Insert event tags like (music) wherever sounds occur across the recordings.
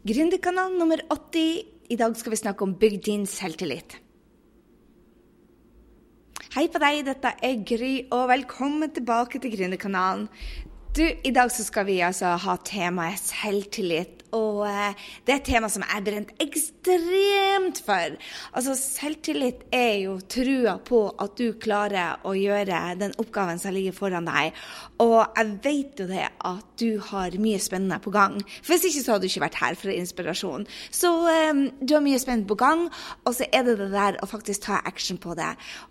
Gründerkanal nummer 80. I dag skal vi snakke om bygg din selvtillit. Hei på deg, dette er Gry, og velkommen tilbake til Gründerkanalen. Du, I dag så skal vi altså ha temaet selvtillit. Og eh, det er et tema som jeg brent ekstremt for. Altså, Selvtillit er jo trua på at du klarer å gjøre den oppgaven som ligger foran deg. Og jeg vet jo det at du har mye spennende på gang. For Hvis ikke så hadde du ikke vært her for inspirasjon. Så um, du har mye spennende på gang, og så er det det der å faktisk ta action på det.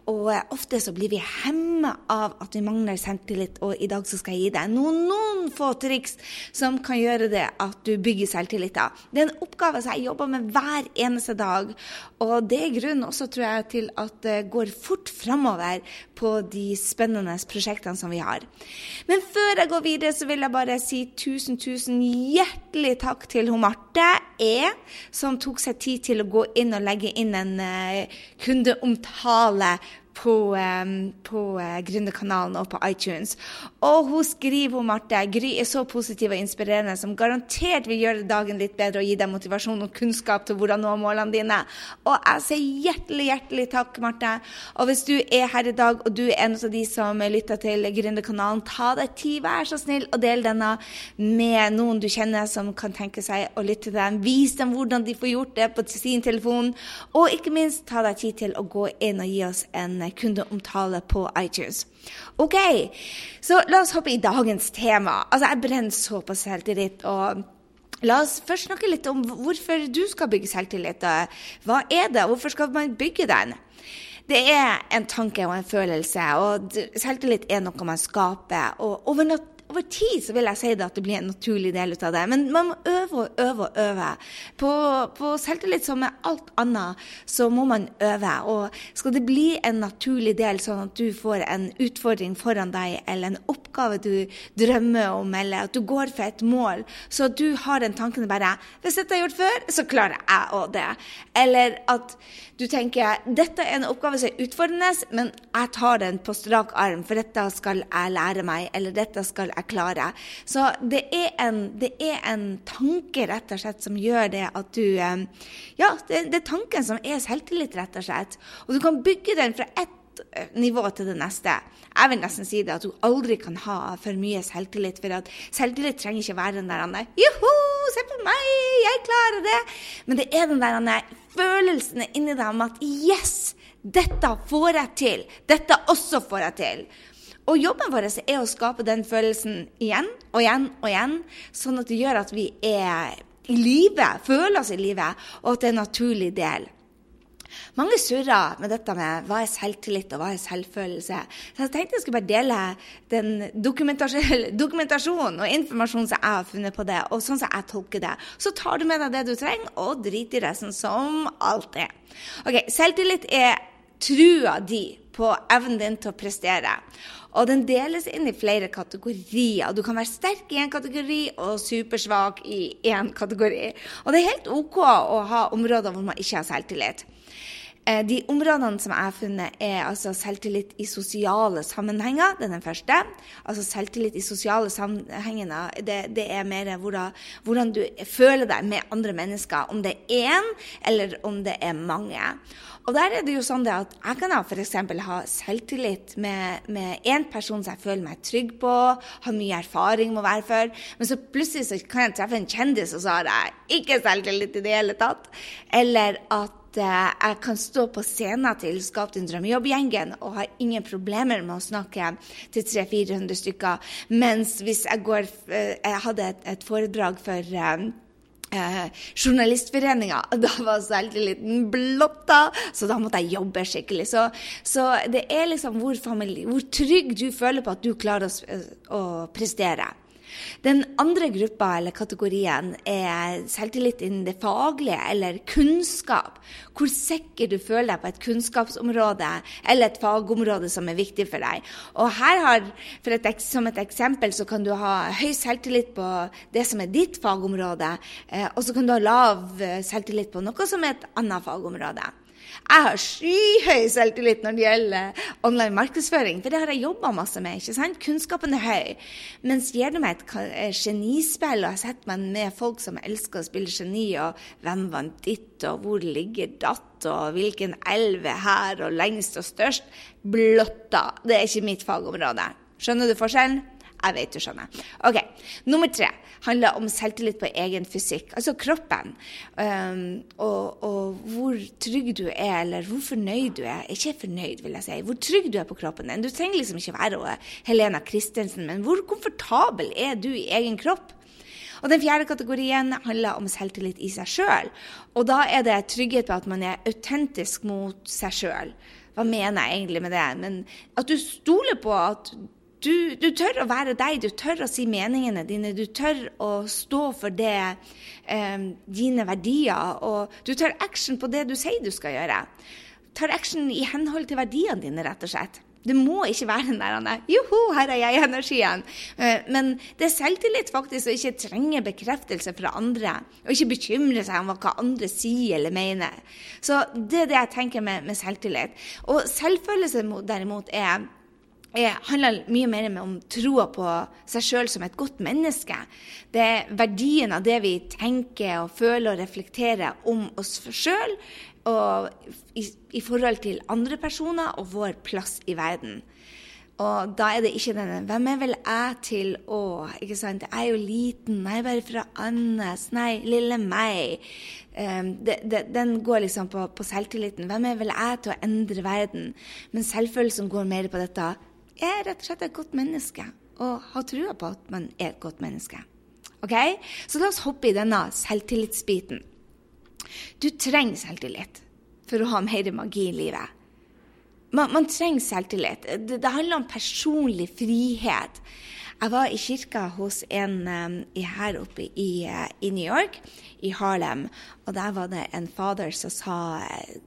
Og uh, ofte så blir vi hemma av at vi mangler selvtillit, og i dag så skal jeg gi deg noen, noen få triks som kan gjøre det at du bygger selvtilliten. Det er en oppgave som jeg jobber med hver eneste dag. Og det er grunnen også, tror jeg, til at det går fort framover på de spennende prosjektene som vi har. Men før jeg går videre, så vil jeg bare si tusen, tusen hjertelig takk til hun Marte E, som tok seg tid til å gå inn og legge inn en uh, kundeomtale på, um, på uh, Gründerkanalen og på iTunes. Og hun skriver hun Marte Gry er så positiv og inspirerende som garantert vil gjøre dagen litt bedre og gi deg motivasjon og kunnskap til hvordan nå målene dine. Og jeg sier hjertelig, hjertelig takk, Marte. Og hvis du er her i dag og du er en av de som lytter til Gründerkanalen, ta deg tid, vær så snill, og del denne med noen du kjenner som kan tenke seg å lytte til dem. Vis dem hvordan de får gjort det på sin telefon. Og ikke minst, ta deg tid til å gå inn og gi oss en kundeomtale på iTunes. OK, så la oss hoppe i dagens tema. Altså, jeg brenner så på selvtillit. og La oss først snakke litt om hvorfor du skal bygge selvtillit. Hva er det, hvorfor skal man bygge den? Det er en tanke og en følelse, og selvtillit er noe man skaper. og over over tid så vil jeg si det at det blir en naturlig del av det. Men man må øve og øve og øve. På, på selvtillit som med alt annet, så må man øve. Og skal det bli en naturlig del, sånn at du får en utfordring foran deg, eller en oppgave du drømmer om, eller at du går for et mål, så du har den tanken bare Hvis dette er gjort før, så klarer jeg òg det. Eller at du tenker dette er en oppgave som er utfordrende, men jeg tar den på strak arm, for dette skal jeg lære meg, eller dette skal jeg klare. Så det er, en, det er en tanke rett og slett som gjør det at du eh, Ja, det, det er tanken som er selvtillit, rett og slett. Og du kan bygge den fra ett eh, nivå til det neste. Jeg vil nesten si det at du aldri kan ha for mye selvtillit. For at selvtillit trenger ikke være den der Joho, se på meg, jeg klarer det. Men det er den der følelsen inni deg om at yes, dette får jeg til. Dette også får jeg til. Og jobben vår er å skape den følelsen igjen og igjen og igjen, sånn at det gjør at vi er i live, føler oss i live, og at det er en naturlig del. Mange surrer med dette med hva er selvtillit og hva er selvfølelse. Så jeg tenkte jeg skulle bare dele den (laughs) dokumentasjonen og informasjonen som jeg har funnet på det, og sånn som jeg tolker det. Så tar du med deg det du trenger, og driter i resten, som alltid. Ok, Selvtillit er trua di på evnen din til å prestere. Og den deles inn i flere kategorier. Du kan være sterk i én kategori og supersvak i én kategori. Og det er helt OK å ha områder hvor man ikke har selvtillit. Eh, de områdene som jeg har funnet, er altså selvtillit i sosiale sammenhenger. Det er den første. Altså selvtillit i sosiale sammenhenger, det, det er mer hvordan, hvordan, du føler deg med andre mennesker. Om det er én, eller om det er mange. Og der er det jo sånn at jeg kan f.eks. ha selvtillit med én person som jeg føler meg trygg på, har mye erfaring med å være for, men så plutselig så kan jeg treffe en kjendis, og så har jeg ikke selvtillit i det hele tatt. Eller at eh, jeg kan stå på scenen til Skap din drømmejobb-gjengen og har ingen problemer med å snakke til 300-400 stykker. Mens hvis jeg, går, eh, jeg hadde et, et foredrag for eh, Eh, Journalistforeninga, (laughs) da var selvtilliten blotta, så da måtte jeg jobbe skikkelig. Så, så det er liksom hvor, familie, hvor, trygg du føler på at du klarer å, å prestere. Den andre gruppa eller kategorien er selvtillit innen det faglige eller kunnskap. Hvor sikker du føler deg på et kunnskapsområde eller et fagområde som er viktig for deg. Og her har, et, Som et eksempel så kan du ha høy selvtillit på det som er ditt fagområde, eh, og så kan du ha lav selvtillit på noe som er et annet fagområde. Jeg har skyhøy selvtillit når det gjelder online markedsføring, for det har jeg jobba masse med. ikke sant? Kunnskapen er høy. Mens gir du meg et genispill, og jeg setter meg med folk som elsker å spille geni, og hvem vant ditt, og hvor ligger datt, og hvilken elv er her, og lengst og størst, blotta. Det er ikke mitt fagområde. Skjønner du forskjellen? Jeg vet du skjønner. Ok, Nummer tre handler om selvtillit på egen fysikk, altså kroppen. Um, og, og, hvor trygg du er, eller hvor fornøyd du er. Ikke fornøyd, vil jeg si. Hvor trygg du er på kroppen din. Du trenger liksom ikke være Helena Christensen, men hvor komfortabel er du i egen kropp? Og Den fjerde kategorien handler om selvtillit i seg sjøl. Og da er det trygghet på at man er autentisk mot seg sjøl. Hva mener jeg egentlig med det? Men at du stoler på at du, du, tør å være deg, du tør å si meningene dine, du tør å stå for det, eh, dine verdier, og du tar action på det du sier du skal gjøre. Tar action i henhold til verdiene dine, rett og slett. Det må ikke være den der joho, her er jeg-energien. Eh, men det er selvtillit faktisk å ikke trenge bekreftelse fra andre. Og ikke bekymre seg om hva andre sier eller mener. Så det er det jeg tenker med, med selvtillit. Og selvfølelse derimot er er, handler mye mer om troa på seg sjøl som et godt menneske. Det er verdien av det vi tenker og føler og reflekterer om oss sjøl, og i, i, forhold til andre personer og vår plass i verden. Og da er det ikke denne 'Hvem er vel jeg til å?' ikke sant? 'Jeg er jo liten. Er bare fra Andes. Nei, lille meg.' Um, det, det, den går liksom på, på selvtilliten. 'Hvem er vel jeg til å endre verden?' Men selvfølelsen går mer på dette er rett og slett et godt menneske og har trua på at man er et godt menneske. Ok? Så la oss hoppe i denne selvtillitsbiten. Du trenger selvtillit for å ha mer magi i livet. Man, man trenger selvtillit. Det, det, handler om personlig frihet. Jeg var i kirka hos en um, her oppe i, uh, i New York i Harlem. Og der var det en fader som sa,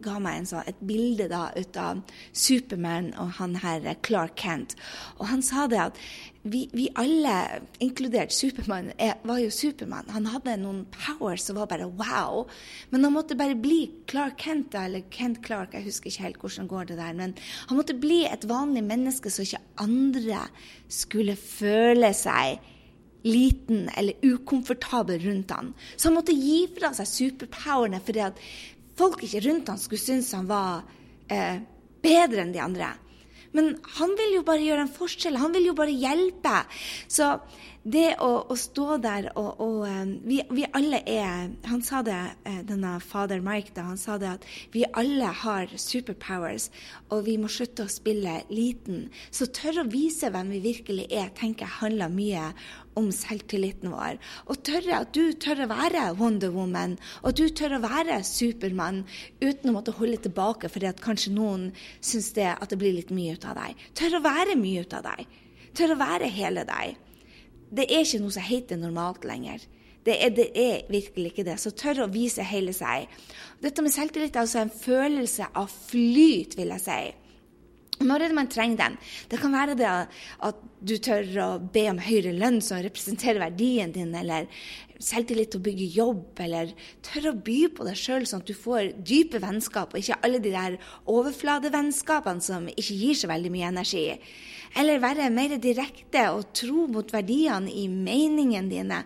ga meg sånn, et bilde da, ut av Superman og han her Clark Kent. Og han sa det at vi, vi alle, inkludert Supermann, var jo Supermann. Han hadde noen powers som var bare wow. Men han måtte bare bli Clark Kent, eller Kent Clark, jeg husker ikke helt hvordan går det der. Men han måtte bli et vanlig menneske så ikke andre skulle føle seg liten eller ukomfortabel rundt han. Så han måtte gi fra seg superpowerne fordi at folk ikke rundt han skulle synes han var eh, bedre enn de andre. Men han vil jo bare gjøre en forskjell. Han vil jo bare hjelpe. Så det å, å stå der og, og um, vi, vi, alle er Han sa det, uh, denne fader Mike, da, han sa det at vi alle har superpowers, og vi må slutte å spille liten. Så tørre å vise hvem vi virkelig er, tenker jeg handler mye om selvtilliten vår. Og tørre at du tør å være Wonder Woman, og du tør å være Supermann uten å måtte holde tilbake fordi at kanskje noen syns det at det blir litt mye ut av deg. Tør å være mye ut av deg. Tør å være hele deg det er ikke noe som heter normalt lenger. Det er, det er, virkelig ikke det. Så tør å vise hele seg. Dette med selvtillit er altså en følelse av flyt, vil jeg si. Når er det man trenger den? Det kan være det at du tør å be om høyere lønn som representerer verdien din, eller selvtillit til å bygge jobb, eller tør å by på deg sjøl sånn at du får dype vennskap, og ikke alle de der overfladevennskapene som ikke gir så veldig mye energi. Eller være mer direkte og tro mot verdiene i meningene dine.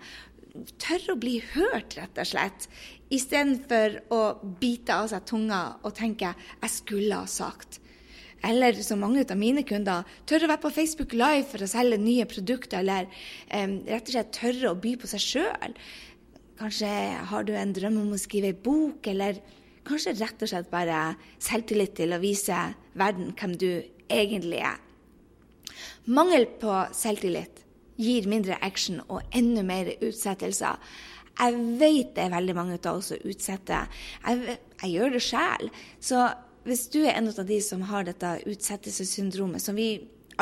Tør å bli hørt, rett og slett, istedenfor å bite av seg tunga og tenke 'jeg skulle ha sagt'. Eller som mange av mine kunder, tørre å være på Facebook Live for å selge nye produkter, eller um, rett og slett tørre å by på seg sjøl. Kanskje har du en drøm om å skrive ei bok, eller kanskje rett og slett bare selvtillit til å vise verden hvem du egentlig er. Mangel på selvtillit gir mindre action og enda mer utsettelser. Jeg vet det er veldig mange av oss som utsetter. Jeg, jeg gjør det sjøl. Så hvis du er en av de som har dette utsettelsessyndromet, som vi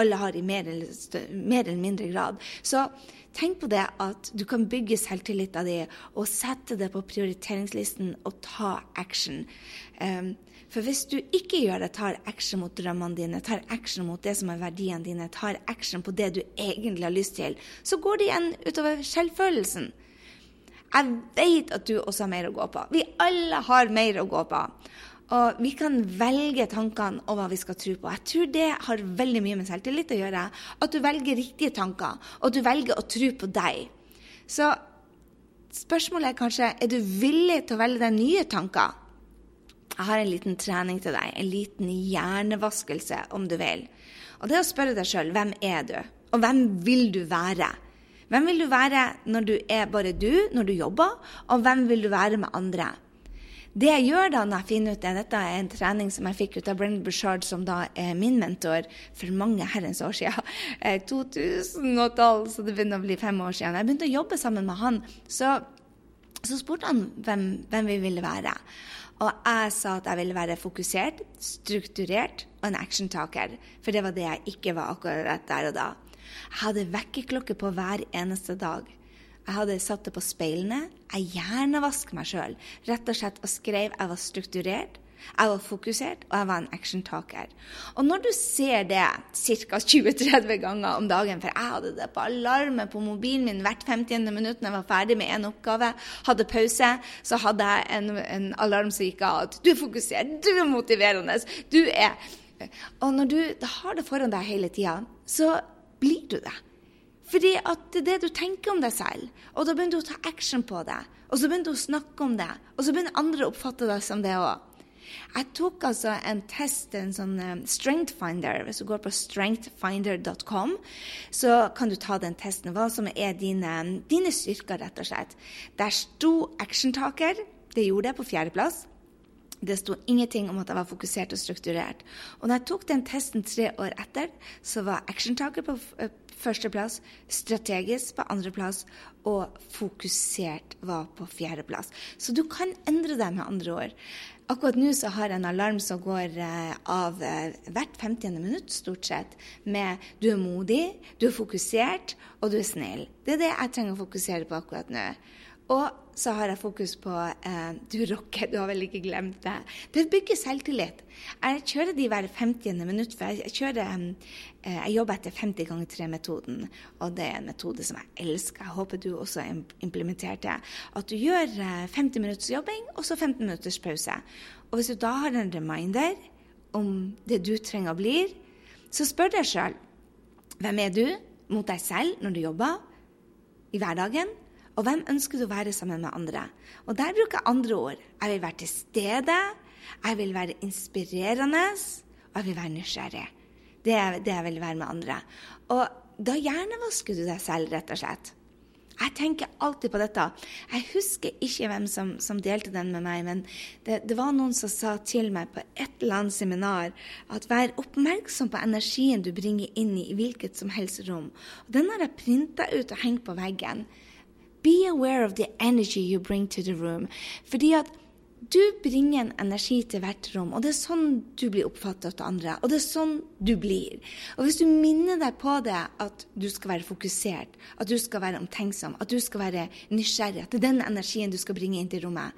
alle har i mer eller, mer eller mindre grad, så tenk på det at du kan bygge selvtilliten din og sette det på prioriteringslisten og ta action. Um, for hvis du ikke gjør det, tar action mot drømmene dine, tar action mot det som er verdiene dine, tar action på det du egentlig har lyst til, så går det igjen utover selvfølelsen. Jeg vet at du også har mer å gå på. Vi alle har mer å gå på. Og vi kan velge tankene og hva vi skal tro på. Jeg tror det har veldig mye med selvtillit å gjøre. At du velger riktige tanker, og at du velger å tro på deg. Så spørsmålet er kanskje er du villig til å velge deg nye tanker. Jeg har en liten trening til deg, en liten hjernevaskelse, om du vil. Og det er å spørre deg sjøl hvem er du, og hvem vil du være? Hvem vil du være når du er bare du, når du jobber, og hvem vil du være med andre? Det jeg gjør da når jeg finner ut det, dette er en trening som jeg fikk ut av Brennan Bushard, som da er min mentor for mange herrens år siden. (laughs) 2012, så det begynner å bli fem år siden. Jeg begynte å jobbe sammen med han. Så, så spurte han hvem, hvem vi ville være. Og jeg sa at jeg ville være fokusert, strukturert og en actiontaker. For det var det jeg ikke var akkurat der og da. Jeg hadde vekkerklokke på hver eneste dag. Jeg hadde satt det på speilene. Jeg hjernevasket meg sjøl. Rett og slett og skrev jeg var strukturert, jeg var fokusert, og jeg var en actiontaker. Og når du ser det ca. 20-30 ganger om dagen, for jeg hadde det på alarmen på mobilen min hvert 50. minutt når jeg var ferdig med en oppgave, hadde pause, så hadde jeg en, en alarm som gikk av at du er fokusert, du er motiverende, du er Og når du har det foran deg hele tida, så blir du det. Fordi at det er det du tenker om deg selv. Og da begynner du å ta action på det. Og så begynner du å snakke om det. Og så begynner andre å oppfatte deg som det òg. Jeg tok altså en test, en sånn um, strength finder. Hvis du går på strengthfinder.com, så kan du ta den testen. Hva som er dine, dine styrker, rett og slett. Der sto actiontaker. Det gjorde jeg på fjerdeplass. Det sto ingenting om at jeg var fokusert og strukturert. Og når jeg tok den testen tre år etter, så var actiontaker på førsteplass, strategisk på andreplass og fokusert var på fjerdeplass. Så du kan endre deg med andre ord. Akkurat nå så har jeg en alarm som går eh, av eh, hvert 50. minutt, stort sett, med du er modig, du er fokusert, og du er snill. Det er det jeg trenger å fokusere på akkurat nå. Og så har jeg fokus på eh, du rocker, du har vel ikke glemt det. Det bygger selvtillit. Jeg kjører de hver 50. minutt, for jeg, kjører, eh, jeg jobber etter 50 ganger 3-metoden. Og det er en metode som jeg elsker. Jeg håper du også implementerer det. At du gjør eh, 50 minutters jobbing, og så 15 minutters pause. Og hvis du da har en reminder om det du trenger å bli, så spør deg sjøl hvem er du mot deg selv når du jobber i hverdagen? Og hvem ønsker du å være sammen med andre? Og der bruker jeg andre ord. Jeg vil være til stede, jeg vil være inspirerende, og jeg vil være nysgjerrig. Det er det jeg vil være med andre. Og da hjernevasker du deg selv, rett og slett. Jeg tenker alltid på dette. Jeg husker ikke hvem som, som delte den med meg, men det, det, var noen som sa til meg på et eller annet seminar at vær oppmerksom på energien du bringer inn i hvilket som helst rom. Og den har jeg printa ut og hengt på veggen. Be aware of the energy you bring to the room. Fordi at du bringer en energi til hvert rom, og det er sånn du blir oppfattet av andre. Og det er sånn du blir. Og hvis du minner deg på det, at du skal være fokusert, at du skal være omtenksom, at du skal være nysgjerrig, at det er den energien du skal bringe inn til rommet,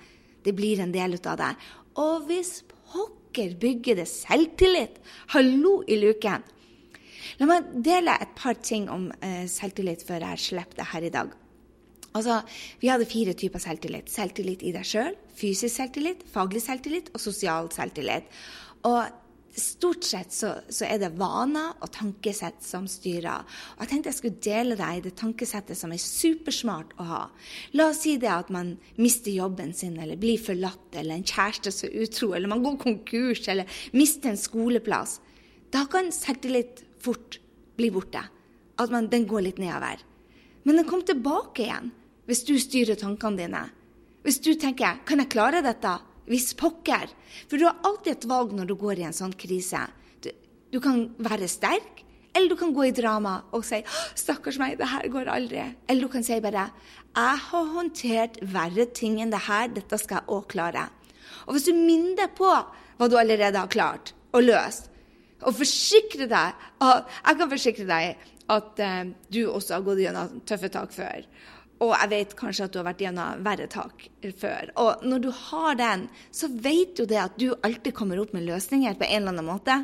det blir en del av deg. Og hvis pokker bygger det selvtillit, hallo i luken. La meg dele et par ting om eh, selvtillit før jeg slipper det her i dag. Altså, Vi hadde fire typer selvtillit. Selvtillit i deg sjøl, fysisk selvtillit, faglig selvtillit og sosial selvtillit. Og Stort sett så, så, er det vaner og tankesett som styrer. Og Jeg tenkte jeg skulle dele deg det tankesettet som er supersmart å ha. La oss si det at man mister jobben sin, eller blir forlatt, eller en kjæreste som er utro, eller man går konkurs, eller mister en skoleplass. Da kan selvtillit fort bli borte. At man, den går litt nedover. Men den kom tilbake igjen hvis du styrer tankene dine. Hvis du tenker 'kan jeg klare dette'? Hvis pokker. For du har alltid et valg når du går i en sånn krise. Du, du kan være sterk, eller du kan gå i drama og si 'stakkars meg, det her går aldri'. Eller du kan si bare 'jeg har håndtert verre ting enn det her, dette skal jeg òg klare'. Og hvis du minner deg på hva du allerede har klart og løst, og forsikre deg Jeg kan forsikre deg at uh, du også har gått gjennom tøffe tak før. Og jeg vet kanskje at du har vært gjennom verre tak før. Og når du har den, så vet du det at du alltid kommer opp med løsninger på en eller annen måte.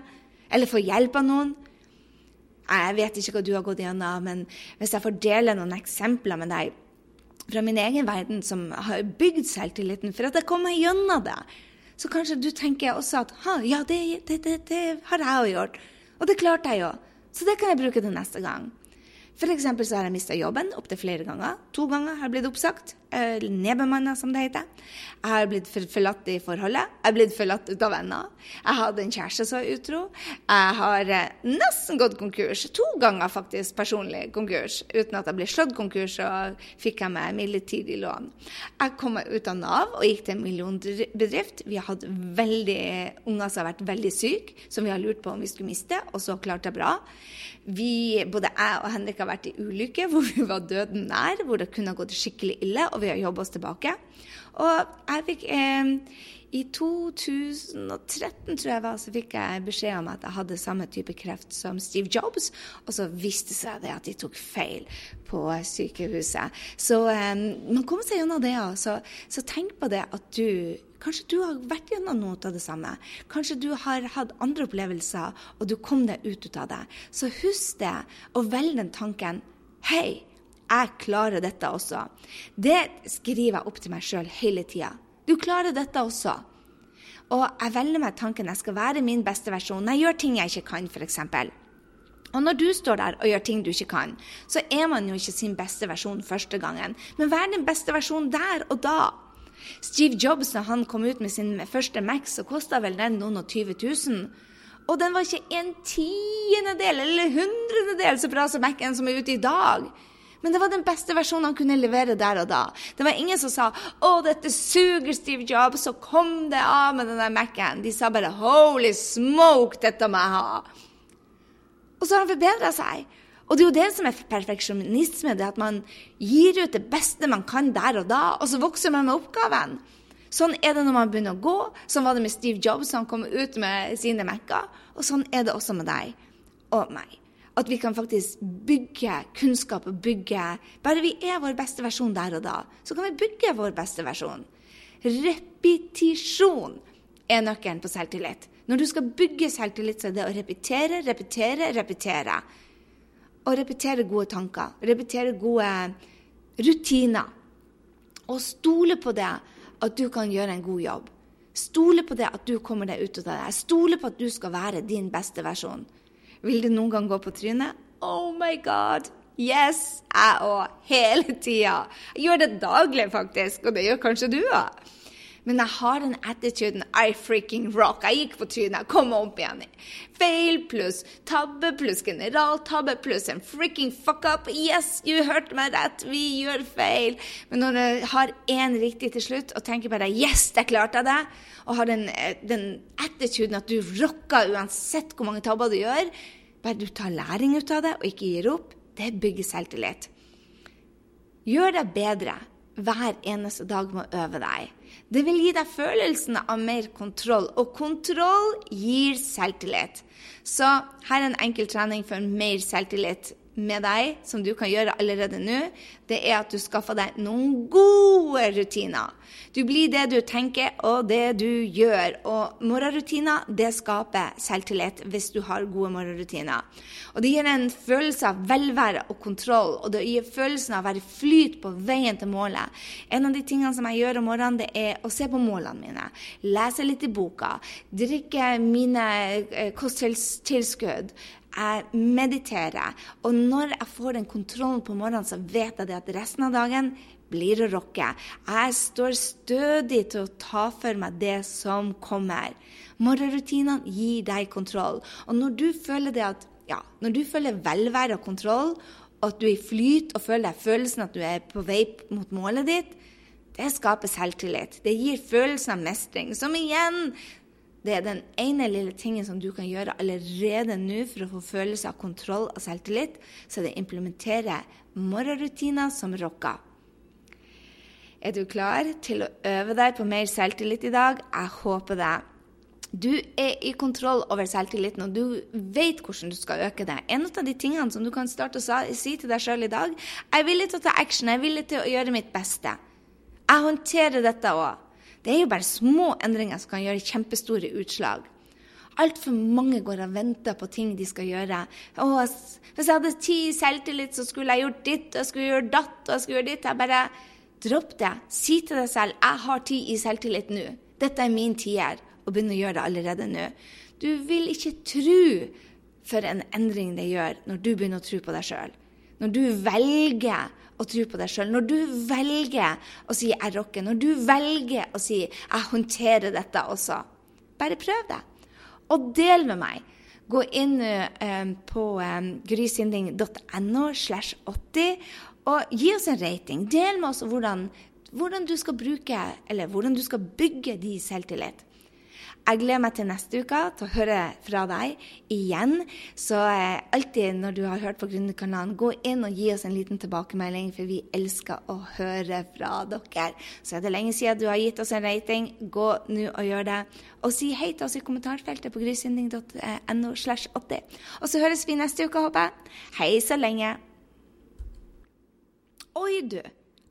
Eller får hjelp av noen. Jeg vet ikke hva du har gått gjennom, men hvis jeg får dele noen eksempler med deg fra min egen verden som har bygd selvtilliten for at jeg kom meg gjennom det, så kanskje du tenker også at ja, det, det, det, det har jeg jo gjort. Og det klarte jeg jo. Så det kan jeg bruke til neste gang. F.eks. så har jeg mista jobben opptil flere ganger. To ganger har jeg blitt oppsagt. Nedbemanna, som det heter. Jeg har blitt forlatt i forholdet. Jeg har blitt forlatt ut av venner. Jeg hadde en kjæreste som var utro. Jeg har eh, nesten gått konkurs. To ganger faktisk personlig konkurs. Uten at jeg ble slått konkurs, og fikk jeg meg midlertidig lån. Jeg kom meg ut av Nav og gikk til en millionbedrift. Vi har hatt veldig unger som har vært veldig syke, som vi har lurt på om vi skulle miste, og så klarte jeg bra. Vi, både jeg og Henrik har vært i ulykker hvor vi var døden nær, hvor det kunne ha gått skikkelig ille, og vi å jobbe oss tilbake. Og jeg fikk eh, I 2013, tror jeg var, så fikk jeg beskjed om at jeg hadde samme type kreft som Steve Jobs, og så viste seg at de tok feil på sykehuset. Så eh, man kommer seg gjennom det, altså. Så tenk på det at du Kanskje du har vært gjennom noe av det samme. Kanskje du har hatt andre opplevelser, og du kom deg ut av det. Så husk det, og velg den tanken. Hei, jeg klarer dette også. Det skriver jeg opp til meg sjøl hele tida. Du klarer dette også. Og jeg velger meg tanken jeg skal være min beste versjon. Jeg gjør ting jeg ikke kan, f.eks. Og når du står der og gjør ting du ikke kan, så er man jo ikke sin beste versjon første gangen. Men vær din beste versjon der og da. Steve Jobs, når han kom ut med sin første Mac, så kosta vel den noen og 20 000. Og den var ikke en tiendedel eller hundrededel så bra som Mac-en som er ute i dag. Men det var den beste versjonen han kunne levere der og da. Det var ingen som sa 'Å, dette suger, Steve Jobs', så kom det av med den der Mac-en. De sa bare 'Holy smoke, dette må jeg ha'. Og så har han forbedra seg. Og det er jo det som er perfeksjonisme, det at man gir ut det beste man kan der og da, og så vokser man med oppgaven. Sånn er det når man begynner å gå. Sånn var det med Steve Jobs, han kom ut med sine Mac-er. Og sånn er det også med deg og meg. At vi kan faktisk bygge kunnskap og bygge Bare vi er vår beste versjon der og da, så kan vi bygge vår beste versjon. Repetisjon er nøkkelen på selvtillit. Når du skal bygge selvtillit, så er det å repetere, repetere, repetere. Og repetere gode tanker. Repetere gode rutiner. Og stole på det at du kan gjøre en god jobb. Stole på det at du kommer deg ut av det. Stole på at du skal være din beste versjon. Vil du noen gang gå på trynet? Oh my god! Yes! Jeg òg. Hele tida. Jeg gjør det daglig, faktisk. Og det gjør kanskje du òg. Men jeg har den attituden I freaking rock. Jeg gikk på trynet, kom opp igjen. Feil pluss tabbe pluss generaltabbe pluss en freaking fuck up. Yes, you hørte meg rett, vi gjør feil. Men når du har én riktig til slutt og tenker bare yes, jeg klarte det, og har den, den attituden at du rocker uansett hvor mange tabber du gjør, bare du tar læring ut av det og ikke gir opp, det bygger selvtillit. Gjør deg bedre hver eneste dag med å øve deg. Det vil gi deg følelsen av mer kontroll, og kontroll gir selvtillit. Så her er en enkel trening for mer selvtillit med deg, som du kan gjøre allerede nå, det er at du skaffer deg noen gode rutiner. Du blir det du tenker og det du gjør. Og morgenrutiner det skaper selvtillit hvis du har gode morgenrutiner. Og det gir en følelse av velvære og kontroll, og det gir følelsen av å være flyt på veien til målet. En av de tingene som jeg gjør om morgenen, det er å se på målene mine. Lese litt i boka. Drikke mine eh, kosttilskudd jeg mediterer. Og når jeg får den kontrollen på morgenen, så vet jeg at resten av dagen blir å rocke. Jeg står stødig til å ta for meg det som kommer. Morgenrutinene gir deg kontroll. Og når du føler det at ja, når du føler velvære og kontroll, og at du er i flyt og føler deg følelsen at du er på vei mot målet ditt, det skaper selvtillit. Det gir følelsen av mestring, som igjen det er den ene lille tingen som du kan gjøre allerede nå for å få følelse av kontroll og selvtillit, så det implementerer implementere morgenrutiner som rocker. Er du klar til å øve deg på mer selvtillit i dag? Jeg håper det. Du er i kontroll over selvtilliten, og du vet hvordan du skal øke det. En av de tingene som du kan starte å si til deg sjøl i dag, jeg er villig til å ta action, jeg er villig til å gjøre mitt beste. Jeg håndterer dette òg. Det er jo bare små endringer som kan gjøre kjempestore utslag. Altfor mange går og venter på ting de skal gjøre. Å, hvis jeg hadde ti selvtillit, så skulle jeg gjort ditt, og jeg skulle gjøre datt, og jeg skulle gjøre ditt. Jeg bare Dropp det. Si til deg selv 'Jeg har tid i selvtillit nå'. Dette er min tier, og begynn å gjøre det allerede nå. Du vil ikke tro for en endring det gjør når du begynner å tro på deg sjøl. Når du velger å tro på deg sjøl, når du velger å si 'jeg rocker', når du velger å si 'jeg håndterer dette også'. Bare prøv det. Og del med meg. Gå inn uh, på um, grysynding.no slash 80 og gi oss en rating. Del med oss hvordan, hvordan du skal bruke, eller hvordan du skal bygge din selvtillit. Jeg gleder meg til neste uke til å høre fra deg igjen. Så eh, alltid når du har hørt på Gründerkanalen, gå inn og gi oss en liten tilbakemelding, for vi elsker å høre fra dere. Så er det lenge siden du har gitt oss en rating, gå nå og gjør det. Og si hei til oss i kommentarfeltet på grysynding.no Og så høres vi neste uke, håper jeg. Hei så lenge. Oi, du.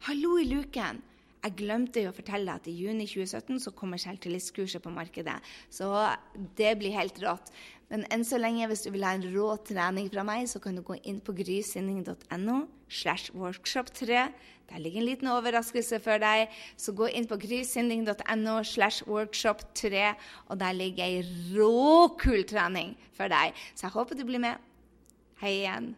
Hallo i luken. Jeg glemte jo å fortelle at i juni 2017 så kommer selvtillitskurset på markedet. Så det blir helt rått. Men enn så lenge, hvis du vil ha en rå trening fra meg, så kan du gå inn på grysinning.no slash workshop 3. Der ligger en liten overraskelse for deg. Så gå inn på grysinning.no slash workshop 3, og der ligger ei råkul trening for deg. Så jeg håper du blir med. Hei igjen.